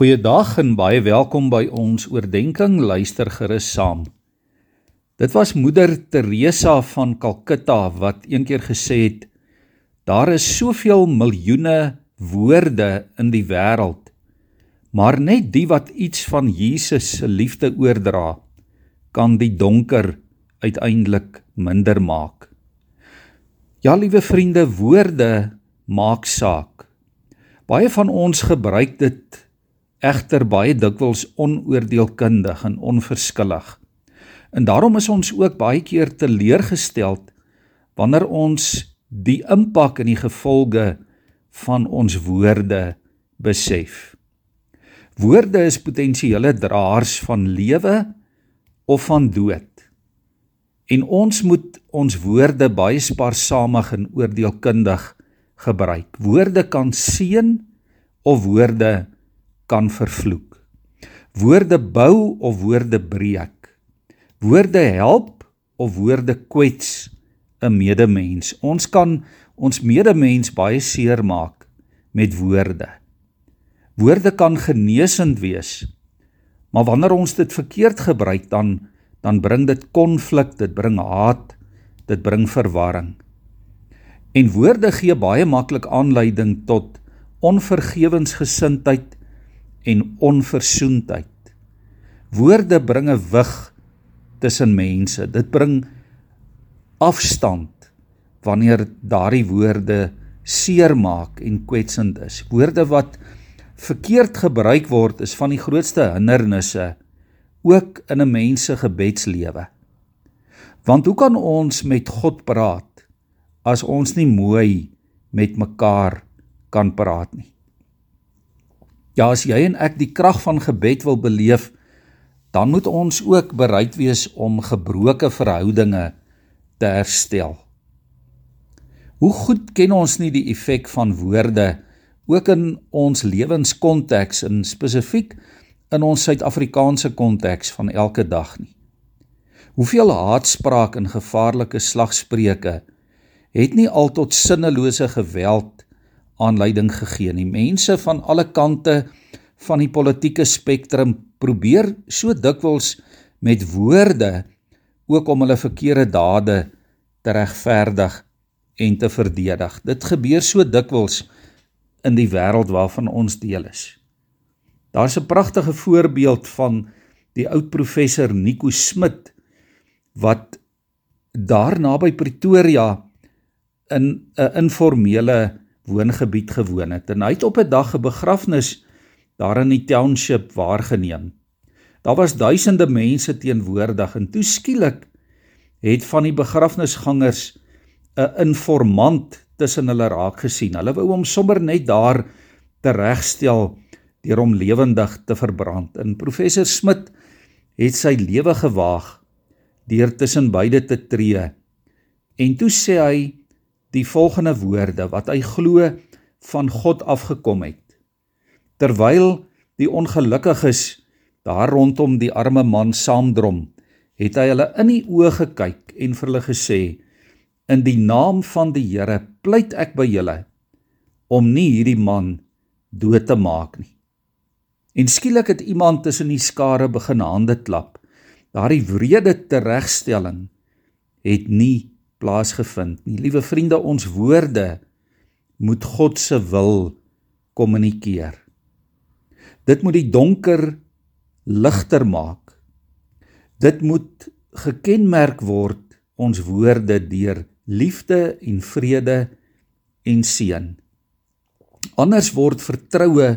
Goeiedag en baie welkom by ons oordeenking luister gerus saam. Dit was moeder Teresa van Kalkutta wat eendag gesê het: Daar is soveel miljoene woorde in die wêreld, maar net die wat iets van Jesus se liefde oordra, kan die donker uiteindelik minder maak. Ja, liewe vriende, woorde maak saak. Baie van ons gebruik dit egter baie dikwels onoordeelkundig en onverskillig. En daarom is ons ook baie keer teleurgesteld wanneer ons die impak en die gevolge van ons woorde besef. Woorde is potensiële draers van lewe of van dood. En ons moet ons woorde baie spaarsamig en oordeelkundig gebruik. Woorde kan seën of woorde kan vervloek. Woorde bou of woorde breek. Woorde help of woorde kwets 'n medemens. Ons kan ons medemens baie seer maak met woorde. Woorde kan genesend wees. Maar wanneer ons dit verkeerd gebruik dan dan bring dit konflik, dit bring haat, dit bring verwarring. En woorde gee baie maklik aanleiding tot onvergewensgesindheid en onversoendheid. Woorde bring 'n wig tussen mense. Dit bring afstand wanneer daardie woorde seermaak en kwetsend is. Woorde wat verkeerd gebruik word is van die grootste hindernisse ook in 'n mens se gebedslewe. Want hoe kan ons met God praat as ons nie mooi met mekaar kan praat nie? Ja, as jy en ek die krag van gebed wil beleef, dan moet ons ook bereid wees om gebroke verhoudinge te herstel. Hoe goed ken ons nie die effek van woorde ook in ons lewenskonteks en spesifiek in ons Suid-Afrikaanse konteks van elke dag nie. Hoeveel haatspraak en gevaarlike slagspreuke het nie al tot sinnelose geweld aanleiding gegee nie. Mense van alle kante van die politieke spektrum probeer so dikwels met woorde ook om hulle verkeerde dade te regverdig en te verdedig. Dit gebeur so dikwels in die wêreld waarvan ons deel is. Daar's 'n pragtige voorbeeld van die oud professor Nico Smit wat daar naby Pretoria in 'n informele woongebied gewoon het en hy het op 'n dag 'n begrafnis daar in die township waargeneem. Daar was duisende mense teenwoordig en toe skielik het van die begrafnisgangers 'n informant tussen hulle raak gesien. Hulle wou hom sommer net daar teregstel deur hom lewendig te verbrand. En professor Smit het sy lewe gewaag deur tussen beide te tree. En toe sê hy die volgende woorde wat hy glo van God afgekom het. Terwyl die ongelukkiges daar rondom die arme man saamdrom, het hy hulle in die oë gekyk en vir hulle gesê: In die naam van die Here pleit ek by julle om nie hierdie man dood te maak nie. En skielik het iemand tussen die skare begin hande klap. Daardie wrede teregstelling het nie plaasgevind nie. Liewe vriende, ons woorde moet God se wil kommunikeer. Dit moet die donker ligter maak. Dit moet gekenmerk word ons woorde deur liefde en vrede en seën. Anders word vertroue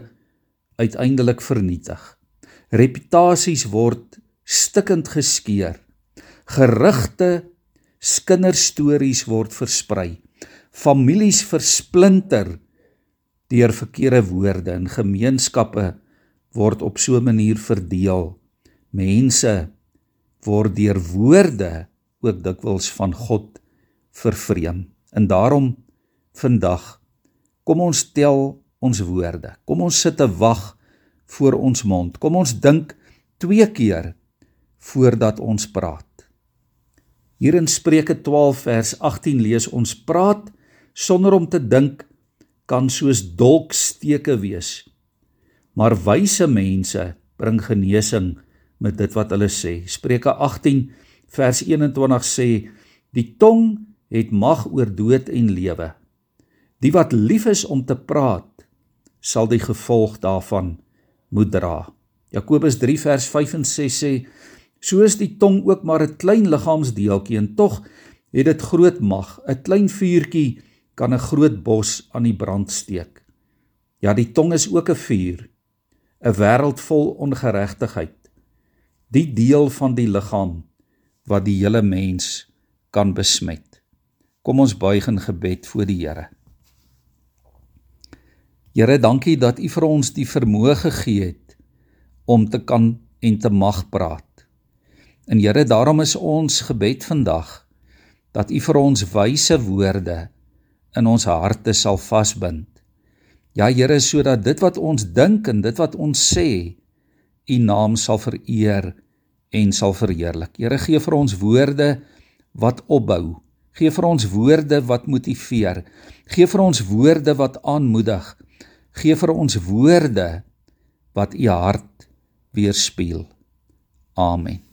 uiteindelik vernietig. Reputasies word stikkend geskeur. Gerugte skinderstories word versprei. Families versplinter deur verkeerde woorde en gemeenskappe word op so 'n manier verdeel. Mense word deur woorde ook dikwels van God vervreem. En daarom vandag kom ons tel ons woorde. Kom ons sit te wag voor ons mond. Kom ons dink twee keer voordat ons praat. Hier in Spreuke 12 vers 18 lees ons praat sonder om te dink kan soos dolksteke wees. maar wyse mense bring genesing met dit wat hulle sê. Spreuke 18 vers 21 sê die tong het mag oor dood en lewe. Die wat lief is om te praat, sal die gevolg daarvan moet dra. Jakobus 3 vers 5 en 6 sê so is die tong ook maar 'n klein liggaamsdeeltjie en tog het dit groot mag. 'n Klein vuurtjie kan 'n groot bos aan die brand steek. Ja, die tong is ook 'n vuur, 'n wêreld vol ongeregtigheid. Die deel van die liggaam wat die hele mens kan besmet. Kom ons buig in gebed voor die Here. Here, dankie dat U vir ons die vermoë gegee het om te kan en te mag praat. En Here, daarom is ons gebed vandag dat U vir ons wyse woorde in ons harte sal vasbind. Ja Here, sodat dit wat ons dink en dit wat ons sê, U naam sal vereer en sal verheerlik. Here, gee vir ons woorde wat opbou. Gee vir ons woorde wat motiveer. Gee vir ons woorde wat aanmoedig. Gee vir ons woorde wat U hart weerspieël. Amen.